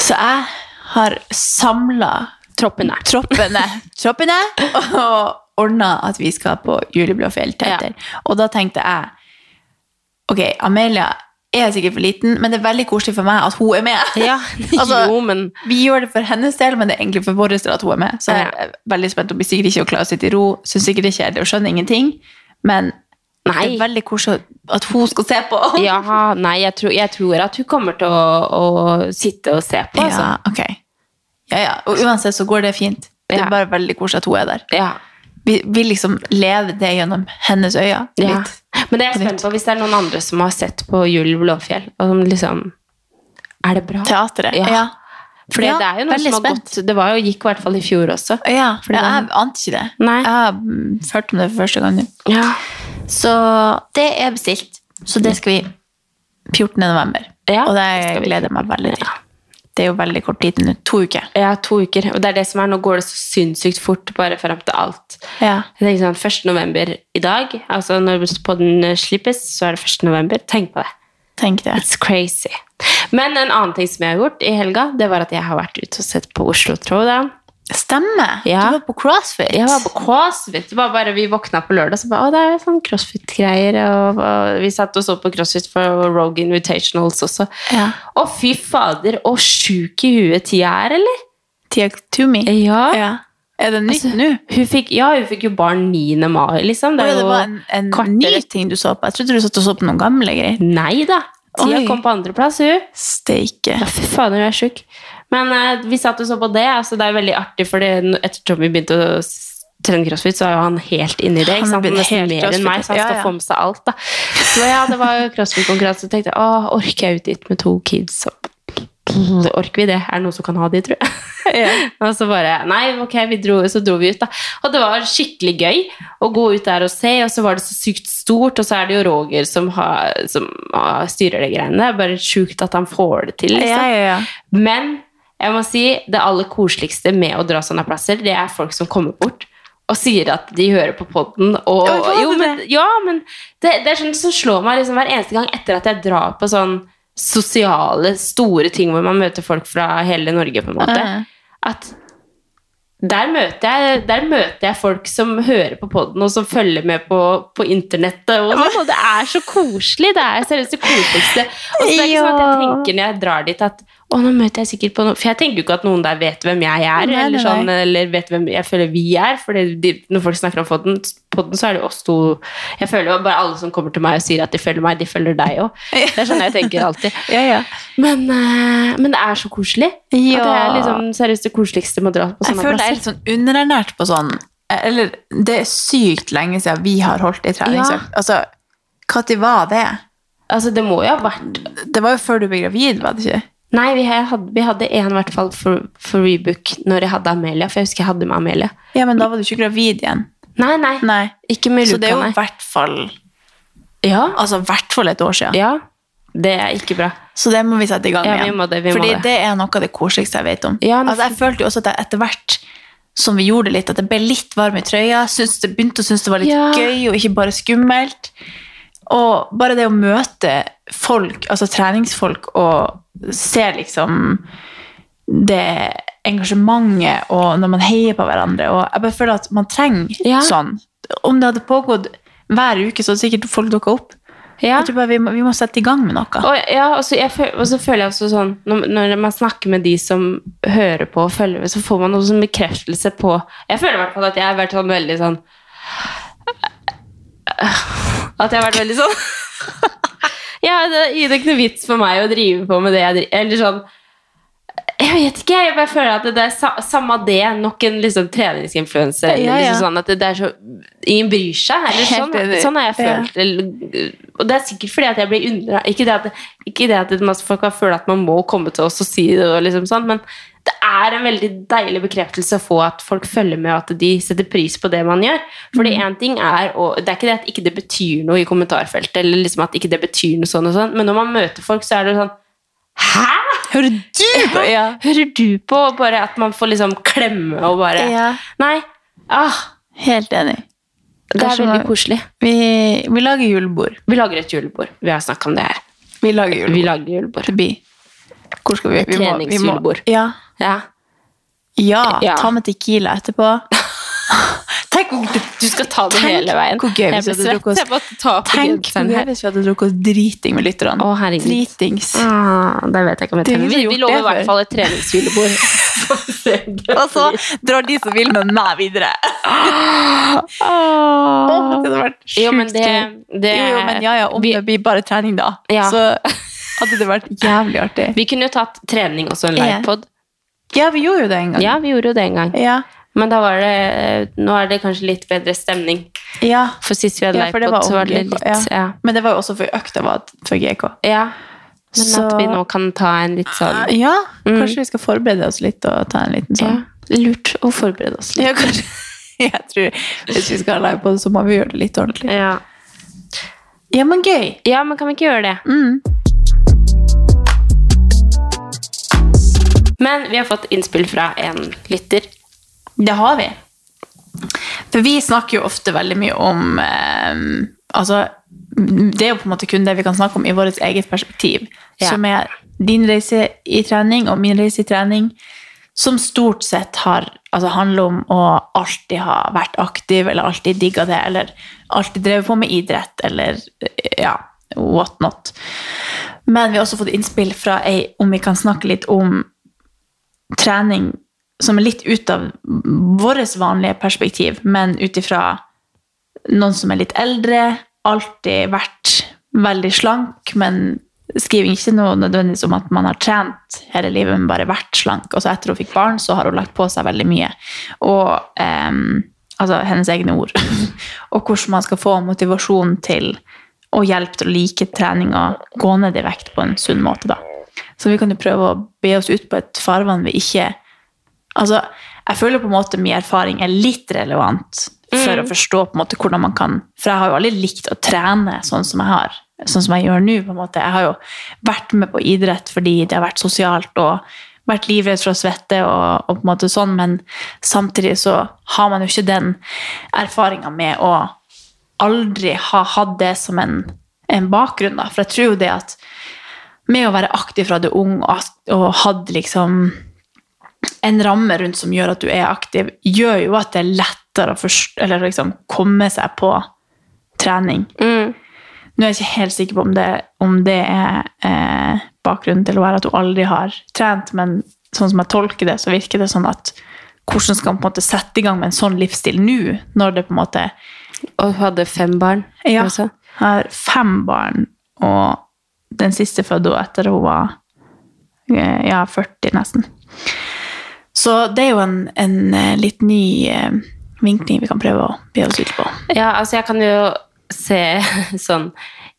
Så jeg har samla Troppene. troppene, troppene og, ordna at vi skal på Julie Blåfjellet Og da tenkte jeg Ok, Amelia er sikkert for liten, men det er veldig koselig for meg at hun er med. Ja, Altså, jo, men Vi gjør det for hennes del, men det er egentlig for vår del at hun er med. Så jeg er veldig spent. Hun blir sikkert ikke å klare å sitte i ro. Syns sikkert det er kjedelig og skjønner ingenting. Men det er veldig koselig at hun skal se på. Ja, nei, jeg tror, jeg tror at hun kommer til å, å sitte og se på, altså. Ja, ok. Ja, ja. Og uansett så går det fint. Det er bare veldig koselig at hun er der. Ja. Vi, vi liksom lever det gjennom hennes øyne. Ja. Men det er jeg spent på hvis det er noen andre som har sett på Jul Blåfjell, og som liksom Er det bra? Teatret. Ja. Ja. For Ja, det er jo noe som har spent. gått Det var jo, gikk i hvert fall i fjor også. Ja, Fordi ja, den- jeg ante ikke det. Nei. Jeg har mm, hørt om det for første gang nå. Ja. Så det er bestilt. Så det skal vi 14. november. Ja, og det det gleder jeg meg veldig til. Det er jo veldig kort tid. To uker. Ja, to uker. Og det er det som er, nå går det så sinnssykt fort, bare frem til alt. Ja. Jeg tenker sånn, 1. november i dag, altså når podden slippes, så er det 1. november. Tenk på det. Tenk det. It's crazy. Men en annen ting som jeg har gjort i helga, det var at jeg har vært ute og sett på Oslo Throwdown. Stemmer. Ja. Du var på CrossFit. Jeg var på CrossFit. Det var bare Vi våkna på lørdag så bare, å, det er sånn CrossFit-greier. Og, og vi satt og så på CrossFit for Rogue Invitationals også. Ja. Å, fy fader, og sjuk i huet tida er, eller? Tia Tumi. Ja. Ja. Er det nytt nå? Hun fikk, ja, hun fikk jo barn 9. mai, liksom. Det, Oi, det var en, en ny ting du så på. Jeg trodde du satt og så på noen gamle greier. Nei da. Tia Oi. kom på andreplass, hun. Steike. Ja, fy fader, hun er sjuk. Men eh, vi satt og så på det. Altså, det er veldig artig, for etter Tommy begynte å trene crossfit, så er jo han helt inni det. Ikke sant? Han Nesten mer enn meg, så han ja, skal Ja, ja. få med seg alt. da. Så ja, det var crossfit-konkurranse, så tenkte jeg å, orker jeg ut dit med to kids? Så, orker vi det? Er det noen som kan ha de, tror jeg? og så bare Nei, ok, vi dro, så dro vi ut, da. Og det var skikkelig gøy å gå ut der og se, og så var det så sykt stort, og så er det jo Roger som, har, som har, styrer de greiene. Det er bare sjukt at han får det til, liksom. Ja, ja, ja. Men jeg må si, det aller koseligste med å dra sånne plasser, det er folk som kommer bort og sier at de hører på. Og, Oi, jo, men, ja, men det, det er sånn som slår meg liksom, hver eneste gang etter at jeg drar på sånn sosiale, store ting hvor man møter folk fra hele Norge, på en måte. Ja. At der møter, jeg, der møter jeg folk som hører på podden, og som følger med på, på internettet. Og, sånn, og det er så koselig! Det er seriøst det koseligste. Og så det er ikke sånn at jeg tenker når jeg drar dit at å, nå møter jeg sikkert på noe For jeg tenker jo ikke at noen der vet hvem jeg er, Nei, eller, sånn, eller vet hvem jeg føler vi er. For når folk snakker om podden, podden, så er det oss to Jeg føler jo bare alle som kommer til meg og sier at de følger meg, de følger deg òg. Det er sånn jeg tenker alltid. Ja, ja. Men, eh, men det er så koselig. Og det Ja. er liksom seriøst det koseligste med å dra på Jeg sånne føler jeg er plasser. litt sånn underernært på sånn Eller det er sykt lenge siden vi har holdt i treningsøkt. Altså, når var det? Altså, det må jo ha vært Det var jo før du ble gravid, var det ikke? Nei, vi hadde, vi hadde en i hvert fall for, for rebook når jeg hadde Amelia, for jeg husker jeg hadde med Amelia. Ja, men da var du ikke gravid igjen. Nei, nei. Nei. Ikke med Så det er jo i hvert fall Ja, Altså i hvert fall et år siden. ja. Det er ikke bra. Så det må vi sette i gang Ja, igjen. vi må det, Fordi det. det. er noe av det koseligste jeg vet om. Ja, men- altså, jeg følte jo også at jeg etter hvert som vi gjorde det litt, at det ble litt varm i trøya, Synes det begynte å synes det var litt Ja. gøy og ikke bare skummelt. Og bare det å møte folk, altså treningsfolk, og se liksom det engasjementet og når man heier på hverandre. Og jeg bare føler at man trenger Ja. sånn. Om det hadde pågått hver uke, så hadde sikkert folk dukka opp. Ja. Jeg tror bare vi må, vi må sette i gang med noe. Og, ja, og, så jeg, og så føler jeg også sånn når, når man snakker med de som hører på og følger med, så får man også en bekreftelse på Jeg føler i hvert fall at jeg har vært sånn veldig sånn At jeg har vært veldig sånn Ja, det gir ikke noe vits for meg å drive på med det jeg driver Eller sånn jeg vet ikke, jeg bare føler at det er sa, samme det, nok en liksom treningsinfluenser. Ja, ja. Liksom sånn at det, det er så, Ingen bryr seg. Eller sånn, sånn har jeg følt. Ja. og det er sikkert fordi at jeg blir undra. Ikke det at, ikke det at folk har følt at man må komme til oss og si det, og liksom sånn, men det er en veldig deilig bekreftelse å få at folk følger med, og at de setter pris på det man gjør. Fordi Mm. en ting er, og Det er ikke det at ikke det betyr noe i kommentarfeltet, eller liksom at ikke det betyr noe sånn og sånn, men når man møter folk, så er det sånn Hæ?! Hører du på? Ja. Hører du på? Og Bare at man får liksom klemme og bare Ja. Nei. Ah, Helt enig. det er veldig koselig. Vi, vi lager julebord. Vi lager et julebord. Vi har snakka om det her. Vi lager julebord. Vi lager julebord. Hvor skal vi? Vi må- vi må- Ja. Ja. ja. Ja. Ta med tequila etterpå. Tenk hvor, Du skal ta det Tenk hele veien. hvor gøy hvis vi hadde drukket oss- Tenk hvor gøy hvis vi hadde drukket oss driting med lytterne. Å, herregud. Dritings. Ah, det vet jeg ikke om jeg er ingen Vi, vi lover i hvert fall et det Og så drar de som vil med meg videre. Oh, det hadde vært sjukt Jo, men det, det Jo, jo, men ja, ja, om vi, det blir bare trening da, Ja. så hadde det vært jævlig artig. vi kunne jo tatt trening og så en livepod. Ja, vi gjorde jo det en gang. Ja, vi gjorde jo det en gang. Ja, Men da var det Nå er det kanskje litt bedre stemning. ja. For sist vi hadde Ja, livepod, så var det litt ja. ja. Men det var jo også for økta var for GK. ja. Men Så- at vi nå kan ta en litt sånn Ja, Mm. kanskje vi skal forberede oss litt og ta en liten ja, sånn. Lurt å forberede oss litt. Ja, kanskje. Jeg tror hvis vi skal ha livepod, så må vi gjøre det litt ordentlig. Ja. Ja, men gøy. ja, men kan vi ikke gjøre det? Mm. Men vi har fått innspill fra en lytter. Det har vi. For vi snakker jo ofte veldig mye om eh, Altså, det er jo på en måte kun det vi kan snakke om i vårt eget perspektiv. Ja. Som er din reise i trening og min reise i trening. Som stort sett har, altså handler om å alltid ha vært aktiv, eller alltid digga det, eller alltid drevet på med idrett, eller eh, ja, what not. Men vi har også fått innspill fra ei om vi kan snakke litt om trening som er litt ut av vårt vanlige perspektiv, men ut ifra noen som er litt eldre, alltid vært veldig slank, men skriver ikke noe nødvendigvis om at man har trent hele livet, men bare vært slank. Og så etter hun fikk barn, så har hun lagt på seg veldig mye. Og um, altså hennes egne ord. og hvordan man skal få motivasjon til og hjelp til å like trening og gå ned i vekt på en sunn måte, da. Så vi kan jo prøve å be oss ut på et farvann vi ikke Altså, jeg føler på en måte min erfaring er litt relevant for å forstå på en måte hvordan man kan For jeg har jo aldri likt å trene sånn som jeg har, sånn som jeg gjør nå. på en måte. Jeg har jo vært med på idrett fordi det har vært sosialt og vært livredd for å svette og, og på en måte sånn, men samtidig så har man jo ikke den erfaringa med å aldri ha hatt det som en, en bakgrunn, da. For jeg tror jo det at med å være aktiv fra du er ung og, hadde liksom en ramme rundt som gjør at du er aktiv, gjør jo at det er lettere å forst eller liksom komme seg på trening. Mm. Nå er jeg ikke helt sikker på om det, om det er eh, bakgrunnen til å være at hun aldri har trent, men sånn som jeg tolker det, så virker det sånn at hvordan skal man på en måte sette i gang med en sånn livsstil nå, når det på en måte Og hun hadde fem barn. Ja, også. jeg har fem barn, og den siste fødte hun etter hun var eh, ja, 40 nesten. Så det er jo en, en eh, litt ny eh, vinkling vi kan prøve å be oss ut på. Ja, altså jeg kan jo se sånn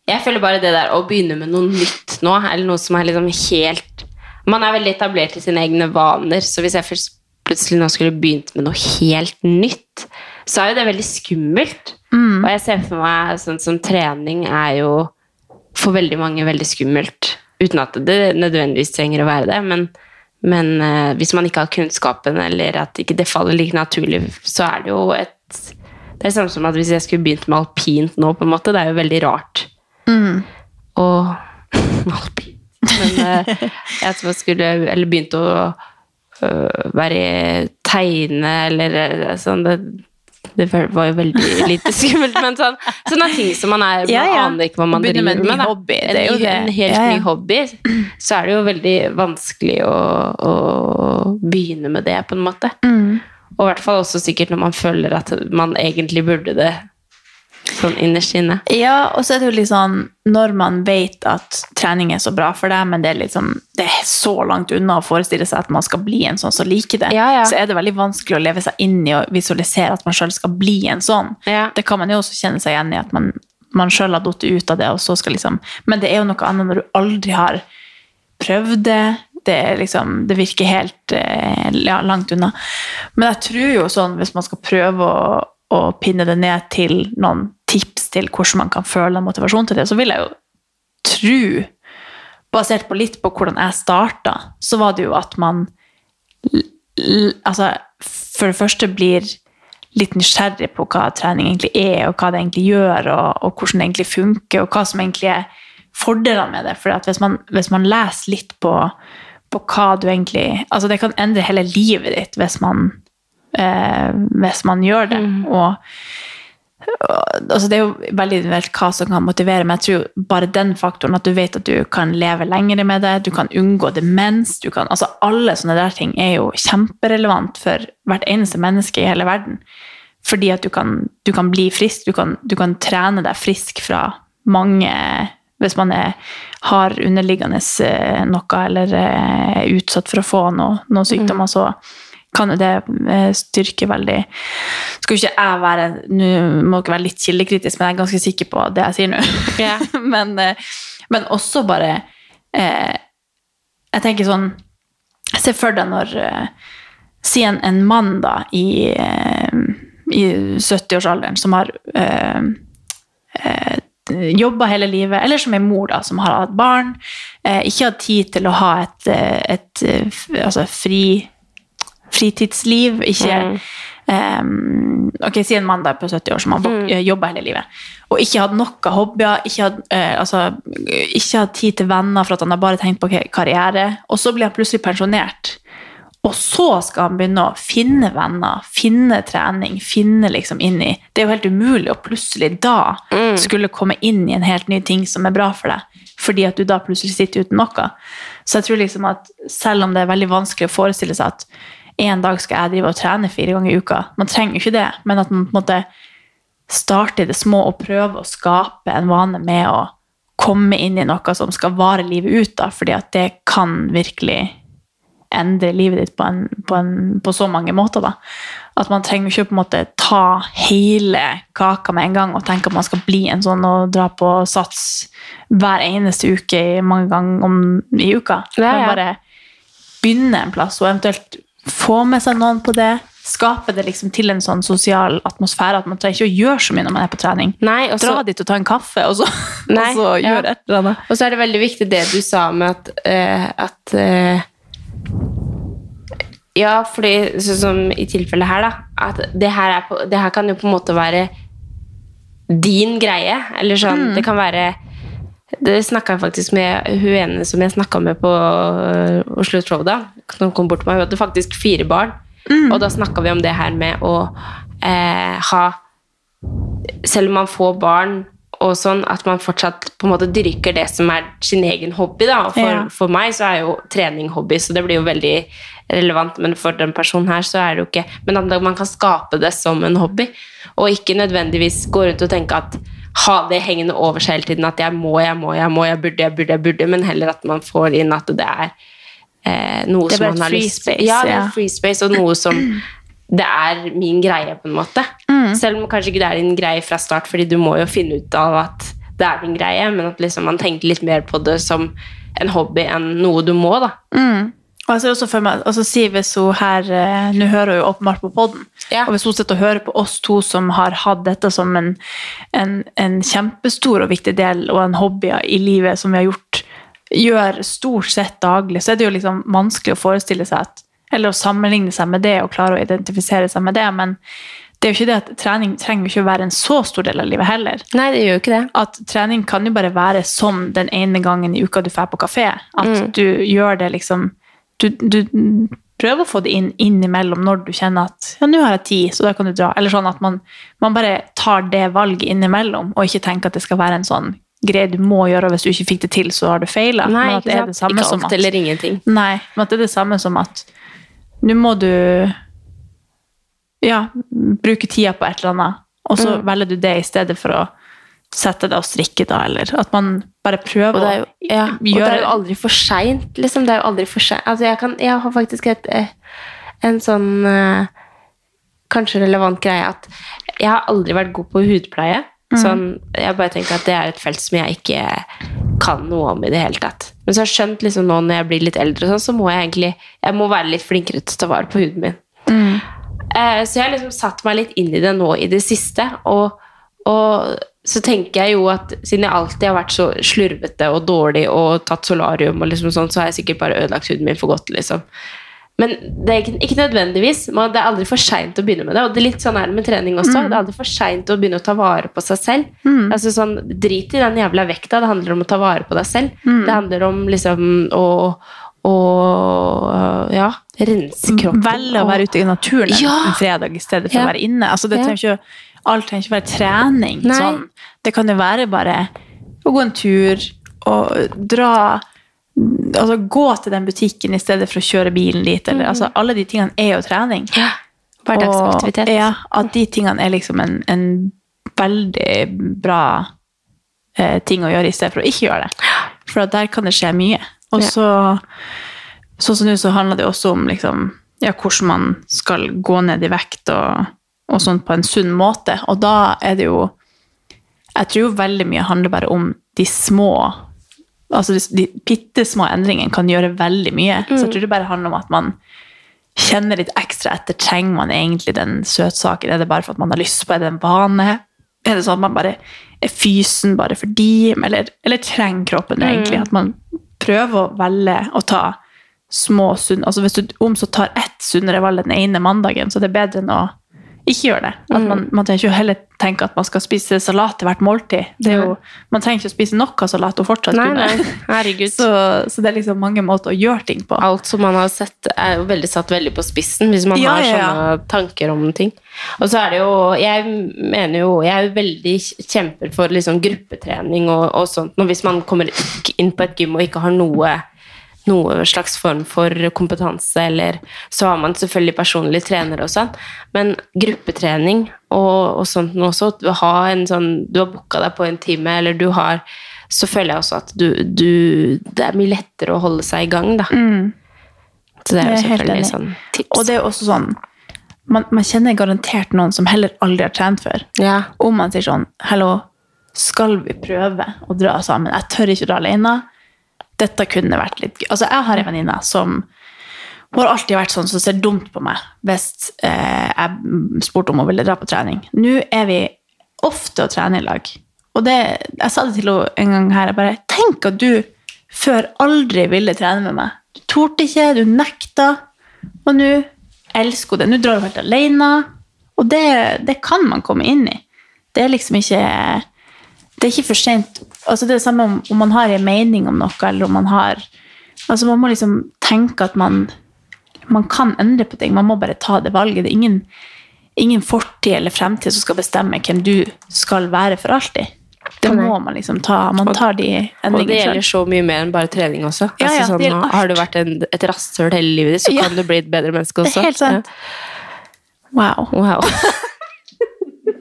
Jeg føler bare det der å begynne med noe nytt nå, eller noe som er liksom helt Man er veldig etablert i sine egne vaner, så hvis jeg plutselig nå skulle begynt med noe helt nytt, så er jo det veldig skummelt. Og jeg ser for meg sånn som trening er jo for veldig mange veldig skummelt. Uten at det nødvendigvis trenger å være det, men men uh, hvis man ikke har kunnskapen, eller at ikke det faller like naturlig, så er det jo et Det er samme som at hvis jeg skulle begynt med alpint nå, på en måte. Det er jo veldig rart. Og alpint. Men uh, jeg tror jeg skulle Eller begynt å uh, være tegne, eller sånn det, det var jo veldig lite skummelt, men sånn, sånne ting som man er Ja, Man ja. aner ikke hva man driver med med. hobby, det En, en helt Ja, ja. ny hobby. Så er det jo veldig vanskelig å, å begynne med det, på en måte. Og i hvert fall også sikkert når man føler at man egentlig burde det sånn innerst inne. Ja, og så er det jo litt sånn når man vet at trening er så bra for deg, men det er, liksom, det er så langt unna å forestille seg at man skal bli en sånn som liker det, Ja, ja. så er det veldig vanskelig å leve seg inn i og visualisere at man sjøl skal bli en sånn. Ja. Det kan man jo også kjenne seg igjen i, at man, man sjøl har datt ut av det, og så skal liksom Men det er jo noe annet når du aldri har prøvd det. Det, er liksom, det virker helt eh, langt unna. Men jeg tror jo sånn, hvis man skal prøve å, å pinne det ned til noen tips til hvordan man kan føle motivasjon til det, så vil jeg jo tro, basert på litt på hvordan jeg starta, så var det jo at man altså, for det første blir litt nysgjerrig på hva trening egentlig er, og hva det egentlig gjør, og, og hvordan det egentlig funker, og hva som egentlig er fordelene med det. For hvis, hvis man leser litt på, på hva du egentlig Altså, det kan endre hele livet ditt hvis man eh, hvis man gjør det. Og, og altså det er jo veldig individuelt hva som kan motivere, men jeg tror bare den faktoren, at du vet at du kan leve lenger med det, du kan unngå demens du kan, altså Alle sånne der ting er jo kjemperelevant for hvert eneste menneske i hele verden. Fordi at du kan, du kan bli frisk, du kan, du kan trene deg frisk fra mange Hvis man er, har underliggende eh, noe eller eh, er utsatt for å få noe, noen sykdommer, så kan jo det eh, styrke veldig Skal ikke jeg være Nå må dere være litt kildekritisk, men jeg er ganske sikker på det jeg sier nå. Yeah. men, eh, men også bare eh, Jeg tenker sånn Se for deg når eh, Si en, en mann da i, i 70-årsalderen som har eh, eh, jobba hele livet, eller som er mor da, som har hatt barn, eh, ikke hatt tid til å ha et, et, et altså fri, fritidsliv, ikke em, Ok, si en mann på 70 år som har vok- eh, jobba hele livet, og ikke hatt noe hobbyer, ikke hatt, uh, altså, ikke hatt tid til venner for at han har bare tenkt på karriere, og så blir han plutselig pensjonert. Og så skal han begynne å finne venner, finne trening, finne liksom inn i Det er jo helt umulig å plutselig da skulle komme inn i en helt ny ting som er bra for deg, fordi at du da plutselig sitter uten noe. Så jeg tror liksom at selv om det er veldig vanskelig å forestille seg at en dag skal jeg drive og trene fire ganger i uka, man trenger jo ikke det, men at man på en måte starter i det små og prøver å skape en vane med å komme inn i noe som skal vare livet ut, da, fordi at det kan virkelig endre livet ditt på, en, på, en, på så mange måter. Da. At man trenger ikke på en måte ta hele kaka med en gang og tenke at man skal bli en sånn og dra på sats hver eneste uke i mange ganger om, i uka. Ja, ja. bare begynne en plass og eventuelt få med seg noen på det. Skape det liksom til en sånn sosial atmosfære at man trenger ikke å gjøre så mye når man er på trening. Nei, også, Dra dit og ta en kaffe, og så, Nei, og så ja. et eller annet. Og så er det veldig viktig det du sa med at, uh, at uh, Ja, fordi sånn som i tilfellet her, da. At det her, er på, det her kan jo på en måte være din greie. Eller sånn Det kan være Det snakka jeg faktisk med hun ene som jeg snakka med på øh, Oslo Trow, da. Som kom bort til meg. Hun hadde faktisk fire barn. Og da snakka vi om det her med å eh, ha Selv om man får barn og sånn, at man fortsatt på en måte dyrker det som er sin egen hobby. Da. For, Ja. for meg så er jo trening hobby, så det blir jo veldig relevant. Men for den personen her så er det jo ikke Men at man kan skape det som en hobby, og ikke nødvendigvis gå rundt og tenke at ha det hengende over seg hele tiden, at jeg må, jeg må, jeg må, jeg burde, jeg burde, jeg burde, men heller at man får inn at det er eh, noe Det er som man har lyst space, Ja, det er ja. free space, og noe som det er min greie, på en måte. Mm. Selv om kanskje ikke det er din greie fra start, fordi du må jo finne ut av at det er din greie, men at liksom man tenker litt mer på det som en hobby enn noe du må, da. Og jeg ser også for meg, altså si hvis hun her, eh, Nå hører hun jo åpenbart på podden. Ja. Og hvis hun sitter og hører på oss to som har hatt dette som en, en, en kjempestor og viktig del og en hobby i livet som vi har gjort, gjør stort sett daglig, så er det jo liksom vanskelig å forestille seg at Eller å sammenligne seg med det og klare å identifisere seg med det. Men det er jo ikke det at trening trenger ikke å være en så stor del av livet heller. Nei, det gjør jo ikke det. At trening kan jo bare være som den ene gangen i uka du drar på kafé. At du gjør det liksom du, du prøver å få det inn innimellom når du kjenner at ja, nå har jeg tid, så da kan du dra. Eller sånn at man, man bare tar det valget innimellom, og ikke tenker at det skal være en sånn greie du må gjøre, og hvis du ikke fikk det til, så har du feila. Men at det ikke er det sant? samme Ikke som at eller ingenting. Nei, men at det er det samme som at nå må du ja, bruke tida på et eller annet, og så velger du det i stedet for å sette deg og strikke, da, eller at man bare det jo, å ja, og det gjøre er jo aldri for seint, liksom. Det er jo aldri for sent. Altså, jeg, kan, jeg har faktisk et, eh, en sånn eh, kanskje relevant greie at jeg har aldri vært god på hudpleie. Sånn, jeg bare tenker at det er et felt som jeg ikke kan noe om i det hele tatt. Men så har jeg skjønt liksom nå når jeg blir litt eldre, sånn, så må jeg egentlig jeg må være litt flinkere til å ta vare på huden min. Eh, så jeg har liksom satt meg litt inn i det nå i det siste. Og, og så tenker jeg jo at siden jeg alltid har vært så slurvete og dårlig og tatt solarium, og liksom sånn, så har jeg sikkert bare ødelagt huden min for godt. liksom. Men det er ikke, ikke nødvendigvis. Man, det er aldri for seint å begynne med det. Og det er litt sånn er det med trening også. Det er aldri for seint å begynne å ta vare på seg selv. Altså sånn, Drit i den jævla vekta. Det handler om å ta vare på deg selv. Det handler om liksom å, og ja, rense kroppen. Velge å være ute i naturen en, Ja. en fredag i stedet for Ja. å være inne. Altså, det trenger ikke, alt trenger ikke være trening. Sånn. Det kan jo være bare å gå en tur og dra Altså gå til den butikken i stedet for å kjøre bilen dit. Eller, altså, alle de tingene er jo trening. Ja, hverdagsaktivitet. Og, ja, at de tingene er liksom en, en veldig bra eh, ting å gjøre i stedet for å ikke gjøre det. For der kan det skje mye. Og så Sånn som nå så handler det også om liksom, ja, hvordan man skal gå ned i vekt og, og sånn på en sunn måte. Og da er det jo Jeg tror jo veldig mye handler bare om de små Altså de, de bitte små endringene kan gjøre veldig mye. Så jeg tror det bare handler om at man kjenner litt ekstra etter. Trenger man egentlig den søtsaken? Er det bare for at man har lyst på? Er det en vane? Er det sånn at man bare er fysen bare fordi? Eller, eller trenger kroppen det egentlig? At man prøver å velge å ta små sunn Altså hvis du om så tar ett sunnere valg den ene mandagen, så det er bedre enn å ikke gjør det. At man, man trenger ikke heller tenke at man skal spise salat til hvert måltid. Det jo, man trenger ikke å spise nok av salat og fortsatt Nei, kunne. nei. Så, så det er liksom mange måter å gjøre ting på. Alt som man har sett, er jo veldig satt veldig på spissen, hvis man Ja, har ja, ja. sånne tanker om ting. Og så er det jo Jeg mener jo Jeg er jo veldig kjemper for liksom gruppetrening og, og sånt. Når hvis man kommer inn på et gym og ikke har noe noe slags form for kompetanse, eller så har man selvfølgelig personlig trener og sånn, men gruppetrening og, og sånt nå også, du har en sånn Du har booka deg på en time, eller du har Så føler jeg også at du, du Det er mye lettere å holde seg i gang, da. Så det er Jeg er selvfølgelig sånn tips. Og det er også sånn man, man kjenner garantert noen som heller aldri har trent før. ja. Om man sier sånn Hallo, skal vi prøve å dra sammen? Jeg tør ikke å dra alene. Dette kunne vært litt gøy. Altså, jeg har en venninne som hun har alltid vært sånn som ser dumt på meg hvis eh, jeg spurte om hun ville dra på trening. Nå er vi ofte å trene i lag. Og det, jeg sa det til henne en gang her. Jeg bare Tenk at du før aldri ville trene med meg. Du torde ikke, du nekta. Og nå elsker hun det. Nå drar hun helt alene. Og det, det kan man komme inn i. Det er liksom ikke Det er ikke for sent. Altså det er det samme om, om man har en mening om noe, eller om man har Altså Man må liksom tenke at man man kan endre på ting. Man må bare ta det valget. Det er ingen, ingen fortid eller fremtid som skal bestemme hvem du skal være for alltid. Det må man liksom ta. Man tar de endringene Og det gjelder så mye mer enn bare trening også. Ja, altså, sånn, har du vært en, et rasshøl hele livet ditt, så Ja. kan du bli et bedre menneske også. Det er helt sant. Wow. Wow.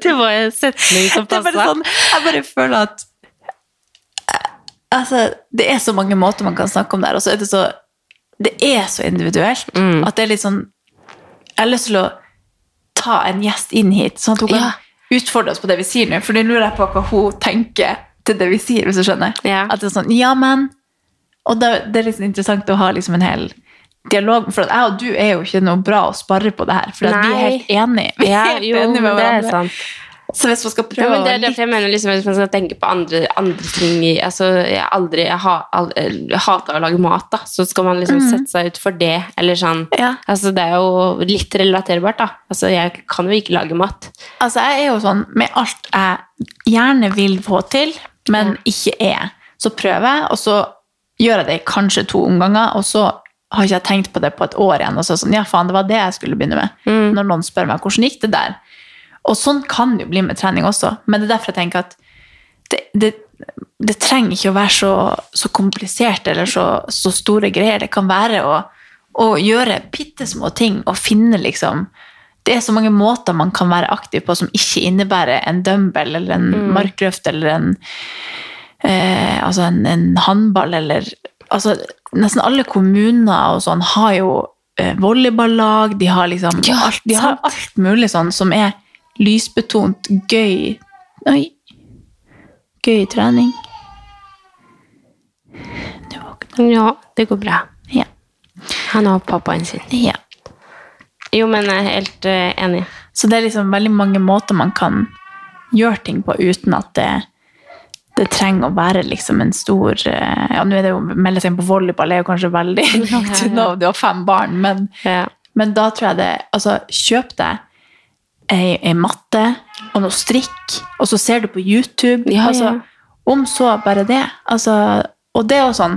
det var en setning som passa. sånn, jeg bare føler at eh, altså, Det er så mange måter man kan snakke om det her, og så er det så Det er så individuelt Mm. at det er litt sånn Jeg har lyst til å ta en gjest inn hit, sånn at hun kan Ja. utfordre oss på det vi sier nå. For nå lurer jeg på hva hun tenker til det vi sier, hvis du skjønner. Ja. At det er sånn Ja, men Og da, det er liksom interessant å ha liksom en hel dialog. For jeg og du er jo ikke noe bra å spare på det her, for vi er helt enige. Vi er Ja, helt jo, enige med er hverandre. sant. Så hvis man skal Ja, prøve men det det, jeg mener liksom, Hvis man skal tenke på andre, andre ting altså, Jeg, aldri, jeg, ha, aldri, jeg hater å lage mat, da. Så skal man liksom sette seg ut for det. Eller sånn. Ja. Altså, det er jo litt relaterbart, da. Altså, jeg kan jo ikke lage mat. Altså, jeg er jo sånn med alt jeg gjerne vil få til, men ikke er. Så prøver jeg, og så gjør jeg det kanskje to omganger, og så har ikke jeg tenkt på det på et år igjen. Og så sånn, ja faen, det var det jeg skulle begynne med. Når noen spør meg, hvordan gikk det der? Og sånn kan det jo bli med trening også. Men det er derfor jeg tenker at det, det, det trenger ikke å være så, så komplisert eller så, så store greier. Det kan være å, å gjøre bitte små ting og finne liksom Det er så mange måter man kan være aktiv på som ikke innebærer en dumbbell eller en markløft eller en eh, altså en, en håndball eller altså Nesten alle kommuner og sånn har jo eh, volleyballag, de har liksom Ja, alt, de har alt mulig sånn som er lysbetont, gøy Oi. Gøy trening. Nå våkner Ja, det går bra. Ja. Han har pappaen sin. Ja. Jo, men jeg er helt uh, enig. Så det er liksom veldig mange måter man kan gjøre ting på uten at det, det trenger å være liksom en stor eh, Ja, nå er det jo melde seg inn på volleyball er jo kanskje veldig langt unna, om du har fem barn, men, Ja. men da tror jeg det Altså, kjøp deg ei, ei matte og noe strikk, og så ser du på YouTube. Ja, altså, ja. Om så bare det. Altså, og det er jo sånn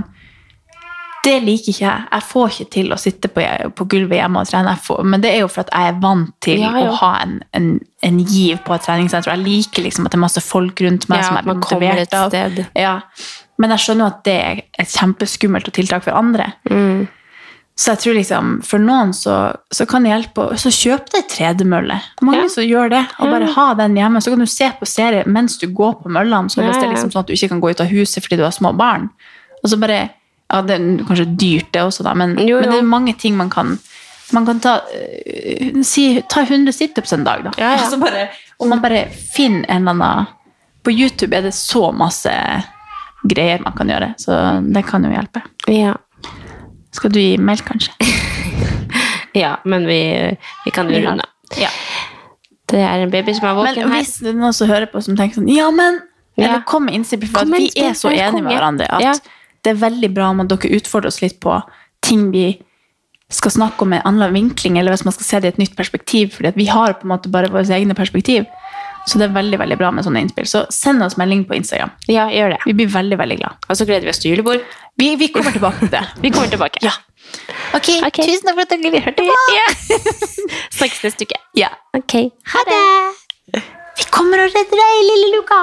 Det liker ikke jeg. Jeg får ikke til å sitte på, på gulvet hjemme og trene. Får, men det er jo for at jeg er vant til Ja, å ha en, en, en giv på et treningssenter. Jeg liker liksom at det er masse folk rundt meg Ja, som er motivert av. Ja. Men jeg skjønner jo at det er et kjempeskummelt tiltak for andre. Mm. Så jeg tror liksom, for noen så, så kan det hjelpe å så kjøp deg tredemølle. Mange Ja. som gjør det, og bare ha den hjemme. Så kan du se på serie mens du går på møllene, så hvis det er liksom sånn at du ikke kan gå ut av huset fordi du har små barn. Og så bare, ja det er kanskje dyrt det også da, men, Jo, jo. men det er mange ting man kan, man kan ta, uh, si, ta 100 situps en dag da. Ja, ja. Og bare, og man bare finner en eller annen, på YouTube er det så masse greier man kan gjøre, så det kan jo hjelpe. Ja. Skal du gi melk kanskje? ja, men vi, vi kan jo runde. Ja. Det er en baby som er Men våken her. hvis det er noen som hører på som tenker sånn Ja, men. Eller kom med innspill, for vi er så enige med hverandre at. Det er veldig bra om at dere utfordrer oss litt på ting vi skal snakke om med en annen vinkling, eller hvis man skal se det i et nytt perspektiv, fordi vi har på en måte bare våre egne perspektiv. Så det er veldig veldig bra med sånne innspill. Så send oss melding på Instagram. Ja, gjør det. Vi blir veldig veldig glad. Og så gleder vi oss til julebord. Vi, vi kommer tilbake til det. Vi kommer tilbake. Ja. Okay, Ok. tusen takk for at dere hørte på. Ja. Snakkes neste uke. Ja. Ok. Ha det! Vi kommer og redder deg, lille Luka.